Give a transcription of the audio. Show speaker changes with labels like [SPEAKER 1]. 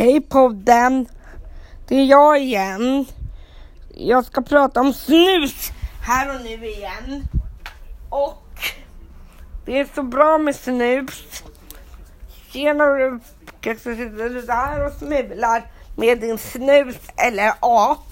[SPEAKER 1] Hej podden! Det är jag igen. Jag ska prata om snus här och nu igen. Och det är så bra med snus. Tjena du kanske sitter du där och smular med din snus eller ap.